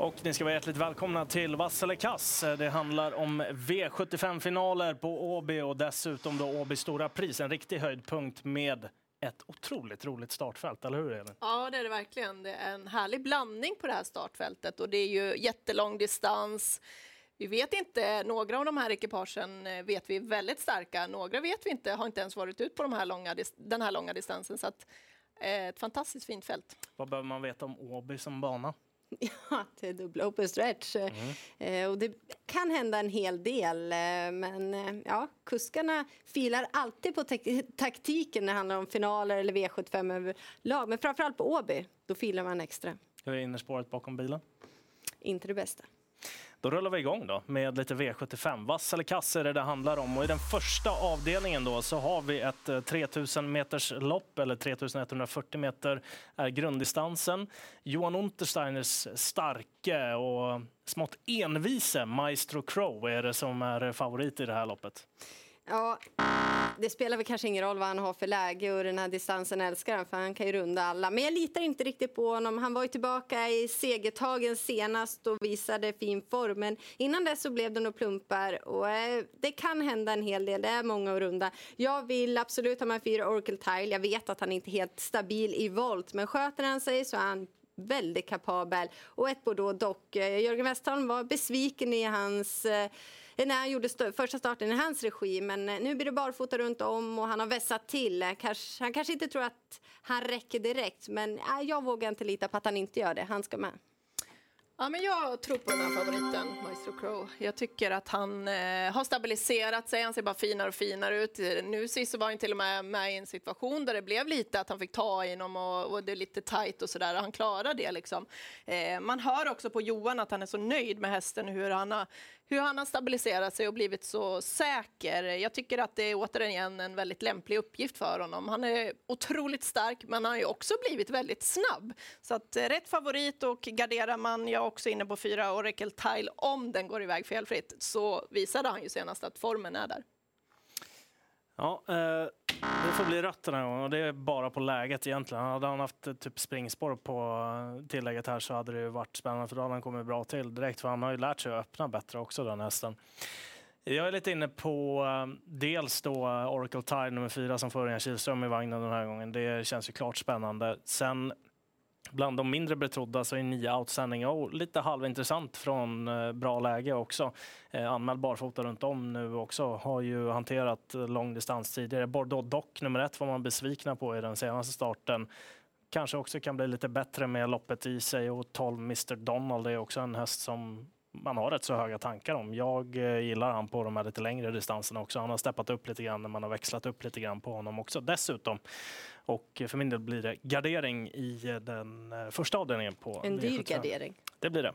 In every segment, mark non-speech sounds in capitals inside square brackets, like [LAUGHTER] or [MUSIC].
Och ni ska vara hjärtligt välkomna till Vass eller kass. Det handlar om V75-finaler på Åby och dessutom då Åbys stora pris. En riktig höjdpunkt med ett otroligt roligt startfält, eller hur Elin? Ja, det är det verkligen. Det är en härlig blandning på det här startfältet och det är ju jättelång distans. Vi vet inte, några av de här ekipagen eh, vet vi är väldigt starka, några vet vi inte, har inte ens varit ut på de här långa, den här långa distansen. Så att, eh, ett fantastiskt fint fält. Vad behöver man veta om Åby som bana? [LAUGHS] Ja, det är dubbla open stretch. Mm. Eh, och det kan hända en hel del. Eh, men eh, ja, kuskarna filar alltid på taktiken när det handlar om finaler eller V75 överlag. Men framförallt på Åby, då filar man extra. Hur är innerspåret bakom bilen? Inte det bästa. Då rullar vi igång då med lite V75. Vass eller kass är det det handlar om. Och I den första avdelningen då så har vi ett eh, 3000 meters lopp, eller 3140 meter är grunddistansen. Johan Untersteiners starke och smått envise Maestro Crow är det som är favorit i det här loppet. Ja, det spelar väl kanske ingen roll vad han har för läge och den här distansen älskar han för han kan ju runda alla. Men jag litar inte riktigt på honom. Han var ju tillbaka i segertagen senast och visade fin form. Men innan dess så blev det nog plumpar och eh, det kan hända en hel del. Det är många att runda. Jag vill absolut ha med fyra Oracle Tile. Jag vet att han inte är helt stabil i volt men sköter han sig så är han väldigt kapabel. Och ett Bordeaux dock. Eh, Jörgen Westholm var besviken i hans eh, när han gjorde st första starten i hans regi. Men eh, nu blir det barfota runt om och han har vässat till. Kanske, han kanske inte tror att han räcker direkt, men äh, jag vågar inte lita på att han inte gör det. Han ska med. Ja, men jag tror på den här favoriten, Maestro Crow. Jag tycker att han eh, har stabiliserat sig. Han ser bara finare och finare ut. Nu sist så var han till och med med i en situation där det blev lite att han fick ta i honom och, och det är lite tajt och sådär. Han klarar det liksom. Eh, man hör också på Johan att han är så nöjd med hästen hur han har hur han har stabiliserat sig och blivit så säker. Jag tycker att det är återigen en väldigt lämplig uppgift för honom. Han är otroligt stark, men han har ju också blivit väldigt snabb. Så att eh, rätt favorit och garderar man, jag är också inne på fyra Oracle Tile, om den går iväg felfritt, så visade han ju senast att formen är där. Ja, eh, det får bli rött den här gången och det är bara på läget egentligen. Hade han haft eh, typ springspår på eh, tillägget här så hade det varit spännande för då hade han kommit bra till direkt för han har ju lärt sig att öppna bättre också den hästen. Jag är lite inne på dels då Oracle Tide nummer fyra som får Örjan Kihlström i vagnen den här gången. Det känns ju klart spännande. Sen Bland de mindre betrodda så är nio outstanding och lite halvintressant från eh, bra läge också. Eh, anmäld barfota runt om nu också. Har ju hanterat långdistans tidigare. Bordeaux Dock nummer ett var man besvikna på i den senaste starten. Kanske också kan bli lite bättre med loppet i sig och 12 Mr Donald är också en häst som man har rätt så höga tankar om. Jag eh, gillar han på de här lite längre distanserna också. Han har steppat upp lite grann när man har växlat upp lite grann på honom också dessutom. Och för min del blir det gardering i den eh, första avdelningen på En dyr gardering. Det blir det.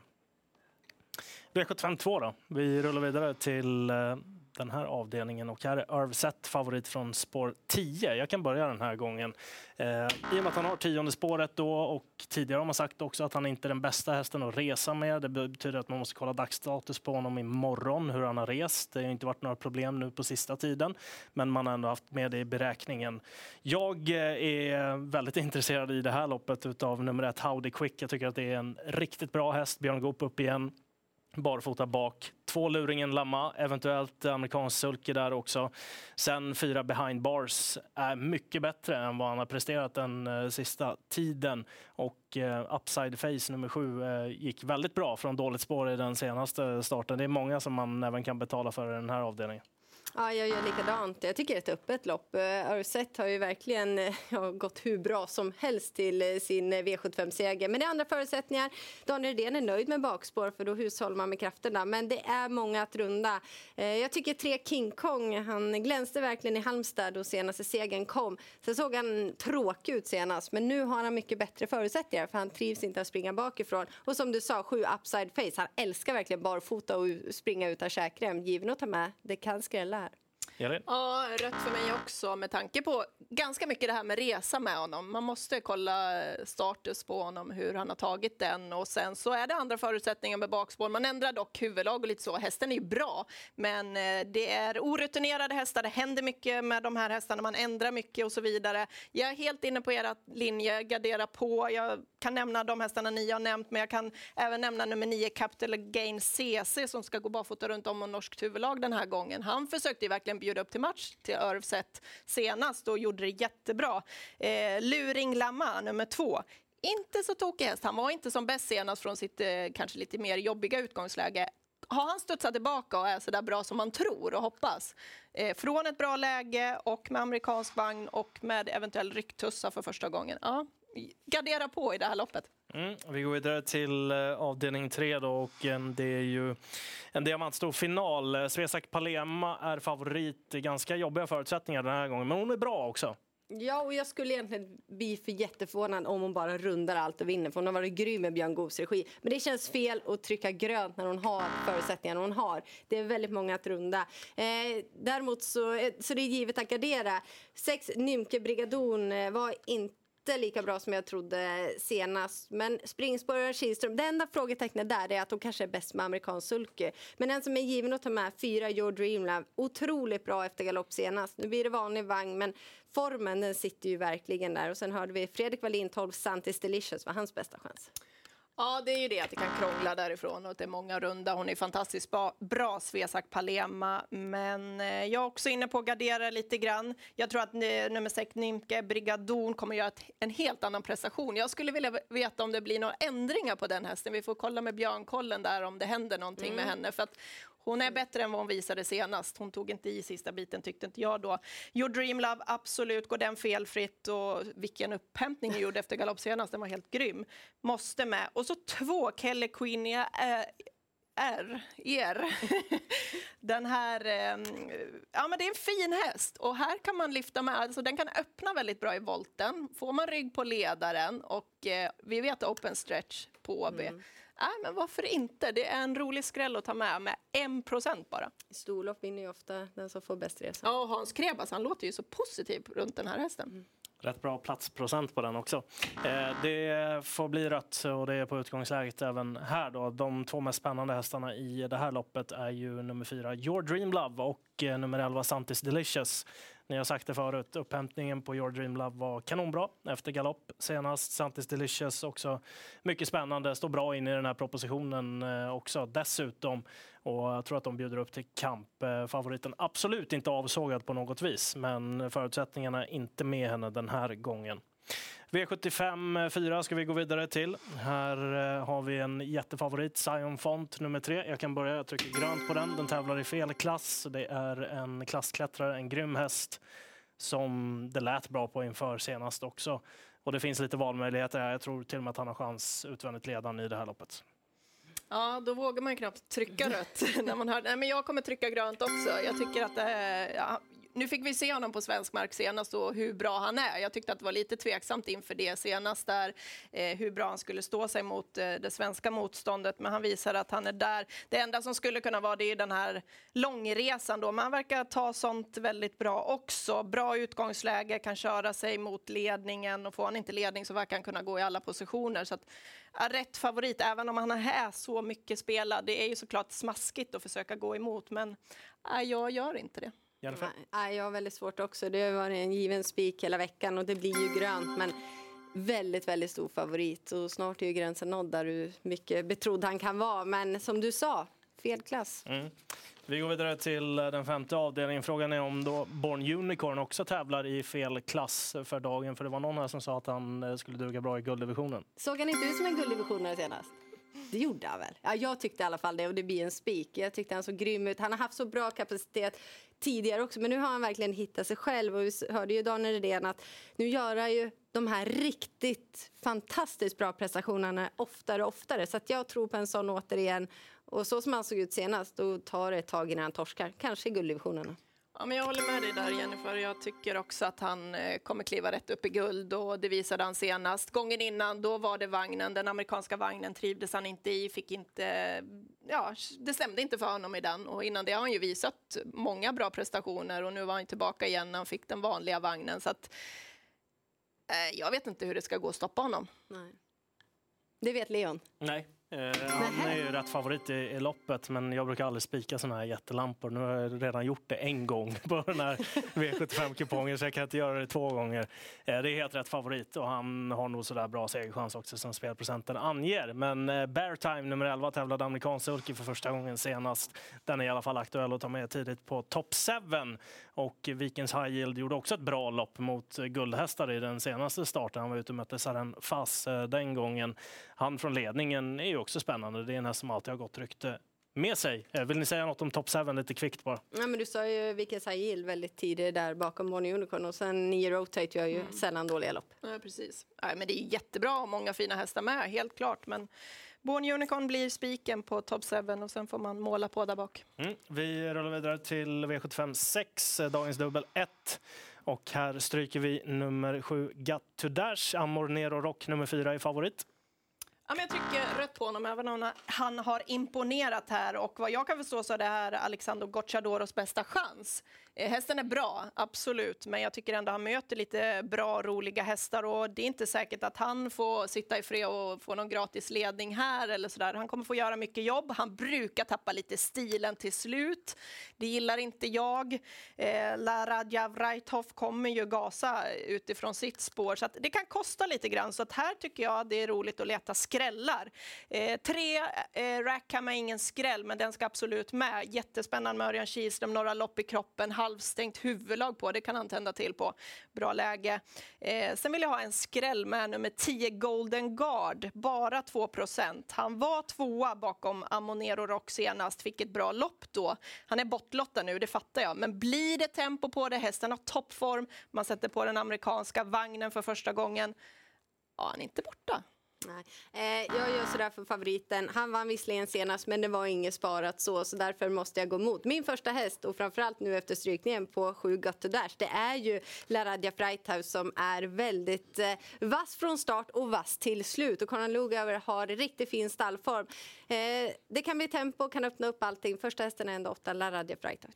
V75 2 då. Vi rullar vidare till eh, den här avdelningen och här är Irv favorit från spår 10. Jag kan börja den här gången. Eh, I och med att han har tionde spåret då och tidigare har man sagt också att han inte är den bästa hästen att resa med. Det betyder att man måste kolla dagsstatus på honom imorgon, hur han har rest. Det har inte varit några problem nu på sista tiden, men man har ändå haft med det i beräkningen. Jag eh, är väldigt intresserad i det här loppet av nummer ett Howdy Quick. Jag tycker att det är en riktigt bra häst. Björn Goop upp igen barfota bak. Två luringen Lamma, eventuellt amerikansk sulke där också. Sen fyra behind bars är mycket bättre än vad han har presterat den eh, sista tiden. Och eh, upside face nummer sju eh, gick väldigt bra från dåligt spår i den senaste starten. Det är många som man även kan betala för i den här avdelningen. Ja, jag gör likadant. Jag tycker det är ett öppet lopp. Eh, Arset Örset har ju verkligen eh, [LAUGHS] ja, gått hur bra som helst till eh, sin V75-seger. Men det är andra förutsättningar. Daniel Redén är nöjd med bakspår för då hushåller man med krafterna. Men det är många att runda. Jag tycker tre King Kong, han glänste verkligen i Halmstad då senaste segern kom. Sen såg han tråkig ut senast, men nu har han mycket bättre förutsättningar för han trivs inte att springa bakifrån. Och som du sa, sju upside face. Han älskar verkligen barfota och springa utan käkrem. Given att ta med, det kan skrälla här. Elin? Ja, rött för mig också med tanke på ganska mycket det här med resa med honom. Man måste kolla status på honom, hur han har tagit den och sen så är det andra förutsättningar med bakspår. Man ändrar dock huvudlag och lite så. Hästen är ju bra, men eh, det är orutinerade hästar. Det händer mycket med de här hästarna. Man ändrar mycket och så vidare. Jag är helt inne på era linje, gardera på. Jag kan nämna de hästarna ni har nämnt, men jag kan även nämna nummer 9 Capital Gain CC som ska gå barfota runt om och norskt huvudlag den här gången. Han försökte ju verkligen bjuda upp till match till Örvset senast och gjorde det jättebra. Eh, Luring Lama, nummer två. Inte så tokig häst. Han var inte som bäst senast från sitt eh, kanske lite mer jobbiga utgångsläge. Har han studsat tillbaka och är så där bra som man tror och hoppas eh, från ett bra läge och med amerikansk vagn och med eventuell rycktussa för första gången. Ja, gardera på i det här loppet. Mm, vi går vidare till eh, avdelning tre då och det är ju en diamantstor final. Eh, Svesak Palema är favorit. Ganska jobbiga förutsättningar den här gången, men hon är bra också. Ja, och jag skulle egentligen bli för jätteförvånad om hon bara rundar allt och vinner, för hon har varit grym med Björn Goos regi. Men det känns fel att trycka grönt när hon har förutsättningarna hon har. Det är väldigt många att runda. Eh, däremot så, eh, så det är givet att gardera. Sex Nymke Brigadon var inte inte lika bra som jag trodde senast. Men springspårare Kihlström, det enda frågetecknet där är att hon kanske är bäst med amerikansk sulky. Men en som är given att ta med, fyra Your Dreamland, otroligt bra efter galopp senast. Nu blir det vanlig vagn, men formen den sitter ju verkligen där. Och sen hörde vi Fredrik Wallin, 12 Santis Delicious var hans bästa chans. Ja, det är ju det att det kan krångla därifrån och att det är många runda. Hon är fantastiskt bra, Svesak Palema, men eh, jag är också inne på att gardera lite grann. Jag tror att eh, nummer sex Nimke Brigadon kommer göra en helt annan prestation. Jag skulle vilja veta om det blir några ändringar på den hästen. Vi får kolla med Björnkollen där om det händer någonting mm. med henne. För att hon är bättre än vad hon visade senast. Hon tog inte i sista biten tyckte inte jag då. Your Dream Love, absolut, går den felfritt och vilken upphämtning hon gjorde efter galopp senast, den var helt grym. Måste med. Och så två, Kelly Queen, jag eh, R, er. [LAUGHS] Den här, ehm, ja men det är en fin häst och här kan man lyfta med, alltså den kan öppna väldigt bra i volten. Får man rygg på ledaren och eh, vi vet open stretch på AB Mm. Nej, men varför inte? Det är en rolig skräll att ta med, med 1 bara. I storlopp vinner ju ofta den som får bäst resa. Ja, och Hans Krebas, han låter ju så positiv runt den här hästen. Mm. Rätt bra platsprocent på den också. Eh, det får bli rött och det är på utgångsläget även här. Då. De två mest spännande hästarna i det här loppet är ju nummer fyra Your Dream Love och eh, nummer 11 Santis Delicious. Ni har sagt det förut, upphämtningen på Your Dream Love var kanonbra efter galopp senast. Santis Delicious också mycket spännande, står bra in i den här propositionen eh, också dessutom. Och jag tror att de bjuder upp till kamp. Eh, favoriten absolut inte avsågad på något vis, men förutsättningarna är inte med henne den här gången. V75 4 ska vi gå vidare till. Här eh, har vi en jättefavorit, Zion Font nummer 3. Jag kan börja, jag trycker grönt på den. Den tävlar i fel klass. Det är en klassklättrare, en grym häst som det lät bra på inför senast också. Och det finns lite valmöjligheter här. Jag tror till och med att han har chans utvändigt ledande i det här loppet. Ja, då vågar man ju knappt trycka rött. [LAUGHS] när man hör, nej, men jag kommer trycka grönt också. Jag tycker att det, ja, nu fick vi se honom på svensk mark senast och hur bra han är. Jag tyckte att det var lite tveksamt inför det senast där, eh, hur bra han skulle stå sig mot eh, det svenska motståndet. Men han visar att han är där. Det enda som skulle kunna vara det är den här långresan då. Men han verkar ta sånt väldigt bra också. Bra utgångsläge, kan köra sig mot ledningen och får han inte ledning så verkar han kunna gå i alla positioner. Så att, ja, rätt favorit, även om han är så mycket spelad. Det är ju såklart smaskigt att försöka gå emot, men ja, jag gör inte det. Jennifer? Nej, jag har väldigt svårt också. Det har varit en given spik hela veckan och det blir ju grönt. Men väldigt, väldigt stor favorit och snart är ju gränsen nådd där hur mycket betrodd han kan vara. Men som du sa, fel klass. Mm. Vi går vidare till eh, den femte avdelningen. Frågan är om då Born Unicorn också tävlar i fel klass för dagen. För det var någon här som sa att han eh, skulle duga bra i gulddivisionen. Såg han inte ut som en gulddivisionare senast? Det gjorde han väl? Ja, jag tyckte i alla fall det och det blir en spik. Jag tyckte han såg grym ut. Han har haft så bra kapacitet tidigare också men nu har han verkligen hittat sig själv och vi hörde ju Daniel Redén att nu gör han ju de här riktigt fantastiskt bra prestationerna oftare och oftare så att jag tror på en sån återigen och så som han såg ut senast då tar det ett tag innan han torskar, kanske i gulddivisionerna. Ja, men jag håller med dig där Jennifer. Jag tycker också att han eh, kommer kliva rätt upp i guld och det visade han senast. Gången innan då var det vagnen, den amerikanska vagnen trivdes han inte i, fick inte, ja, det stämde inte för honom i den och innan det har han ju visat många bra prestationer och nu var han tillbaka igen när han fick den vanliga vagnen så att eh, jag vet inte hur det ska gå att stoppa honom. Nej. Det vet Leon. Nej. Eh, han är ju rätt favorit i, i loppet, men jag brukar aldrig spika såna här jättelampor. Nu har jag redan gjort det en gång [LAUGHS] på den här V75-kupongen, så jag kan inte göra det två gånger. Eh, det är helt rätt favorit och han har nog sådär bra segerchans också som spelprocenten anger. Men eh, Bear Time nummer 11 tävlade amerikansk sulky för första gången senast. Den är i alla fall aktuell att ta med tidigt på top 7. Och Vikens High Yield gjorde också ett bra lopp mot guldhästar i den senaste starten. Han var ute och mötte Saren Fass eh, den gången. Han från ledningen är ju också spännande. Det är en häst som alltid har gått rykte med sig. Eh, vill ni säga något om top 7 lite kvickt bara? Ja, men du sa ju High Yield väldigt tidigt där bakom Bonnie Unicorn och sen Nio Rotate gör ju mm. sällan dåliga lopp. Ja, precis. Ja, men det är jättebra och många fina hästar med, helt klart. Men Born Unicorn blir spiken på top 7 och sen får man måla på där bak. Mm. Vi rullar vidare till V75 6, eh, dagens dubbel 1. Och här stryker vi nummer 7 Got to Dash. Amor Nero Rock nummer 4 är favorit. Ja, men jag trycker rött på honom, även om han har imponerat här. Och vad jag kan förstå så är det här Alexander Gocciadoros bästa chans. Eh, hästen är bra, absolut, men jag tycker ändå han möter lite bra, roliga hästar och det är inte säkert att han får sitta i fred och få någon gratis ledning här eller sådär. Han kommer få göra mycket jobb. Han brukar tappa lite stilen till slut. Det gillar inte jag. Eh, Laradja Vrajtov kommer ju gasa utifrån sitt spår så det kan kosta lite grann. Så att här tycker jag det är roligt att leta skrällar. Eh, tre eh, Rackham är ingen skräll, men den ska absolut med. Jättespännande med Örjan Kihlström, några lopp i kroppen halvstängt huvudlag på. Det kan han tända till på. Bra läge. Eh, sen vill jag ha en skräll med nummer 10 Golden Guard. Bara 2% Han var tvåa bakom Amonero Rock senast. Fick ett bra lopp då. Han är bortlottad nu, det fattar jag. Men blir det tempo på det? Hästen har toppform. Man sätter på den amerikanska vagnen för första gången. Ja, han är inte borta. Nej. Eh, jag gör sådär för favoriten. Han vann visserligen senast, men det var inget sparat så, så därför måste jag gå emot. Min första häst, och framförallt nu efter strykningen på 7 Got Dash, det är ju Laradja Freithaus som är väldigt eh, vass från start och vass till slut. Och Conan Lugauer har riktigt fin stallform. Eh, det kan bli tempo, kan öppna upp allting. Första hästen är ändå 8, Laradja Freithaus.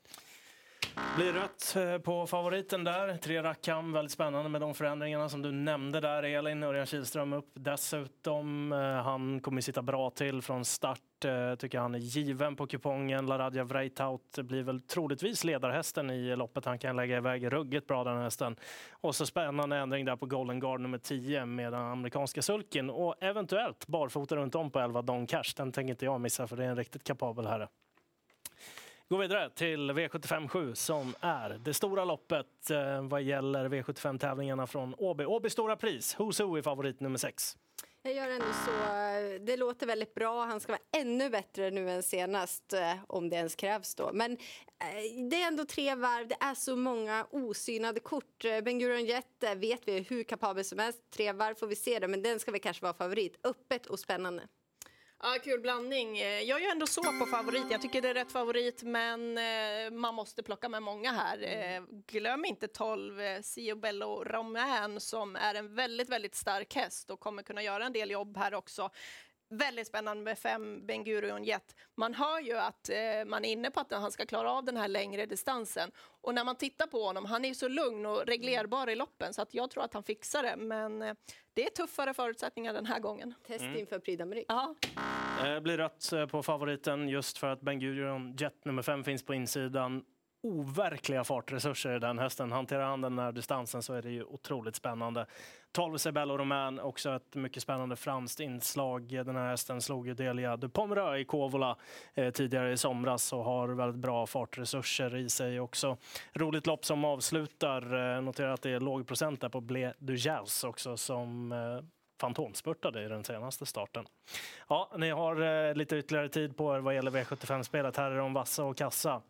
Blir rött eh, på favoriten där. Tre Rackham, väldigt spännande med de förändringarna som du nämnde där. Elin Örjan Kihlström upp dessutom. Eh, han kommer sitta bra till från start. Eh, tycker han är given på kupongen. Laradja Vreitaut blir väl troligtvis ledarhästen i loppet. Han kan lägga iväg ruggigt bra den hästen. Och så spännande ändring där på Golden Guard nummer 10 med den amerikanska sulken och eventuellt barfota runt om på 11 Don Cash. Den tänker inte jag missa för det är en riktigt kapabel herre. Gå vidare till V75 7 som är det stora loppet eh, vad gäller V75-tävlingarna från Åby. Åby Stora Pris, Who's Who är favorit nummer 6. Jag gör ändå så. Eh, det låter väldigt bra. Han ska vara ännu bättre nu än senast, eh, om det ens krävs då. Men eh, det är ändå tre varv. Det är så många osynade kort. Ben Gurion Jet vet vi hur kapabel som helst. Tre varv får vi se det, men den ska vi kanske vara favorit. Öppet och spännande. Ja, kul blandning. Eh, jag är ändå så på favorit. Jag tycker det är rätt favorit, men eh, man måste plocka med många här. Eh, glöm inte 12 Ciobello Romain som är en väldigt, väldigt stark häst och kommer kunna göra en del jobb här också. Väldigt spännande med fem Ben Gurion Jet. Man hör ju att eh, man är inne på att han ska klara av den här längre distansen. Och när man tittar på honom, han är så lugn och reglerbar i loppen så att jag tror att han fixar det. Men eh, det är tuffare förutsättningar den här gången. Test mm. inför Prix d'Amérique. Ja. Det blir rött eh, på favoriten just för att Ben Gurion Jet nummer fem finns på insidan overkliga fartresurser i den hästen. Hanterar han den här distansen så är det ju otroligt spännande. 12 Sebello Romain, också ett mycket spännande franskt inslag. Den här hästen slog ju Delia de Pomerö i Kovola eh, tidigare i somras och har väldigt bra fartresurser i sig också. Roligt lopp som avslutar. Eh, notera att det är låg procent där på Blé du Jazz också som eh, fantomspurtade i den senaste starten. Ja, ni har eh, lite ytterligare tid på er vad gäller V75-spelet. Här är de vassa och kassa.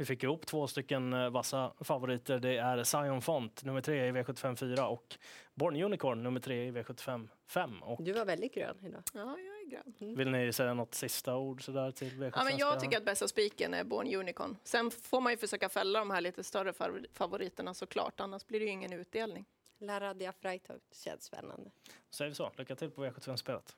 Vi fick ihop två stycken eh, vassa favoriter. Det är Zion Font, nummer tre i V75 4 och Born Unicorn, nummer tre i V75 5. Och... Du var väldigt grön idag. Ja, jag är grann. Vill ni säga något sista ord sådär till V75 Ja, men jag tycker att bästa spiken är Born Unicorn. Sen får man ju försöka fälla de här lite större favor- favoriterna såklart, annars blir det ju ingen utdelning. La Radia Freitag känns spännande. Säger vi så. Lycka till på V75-spelet.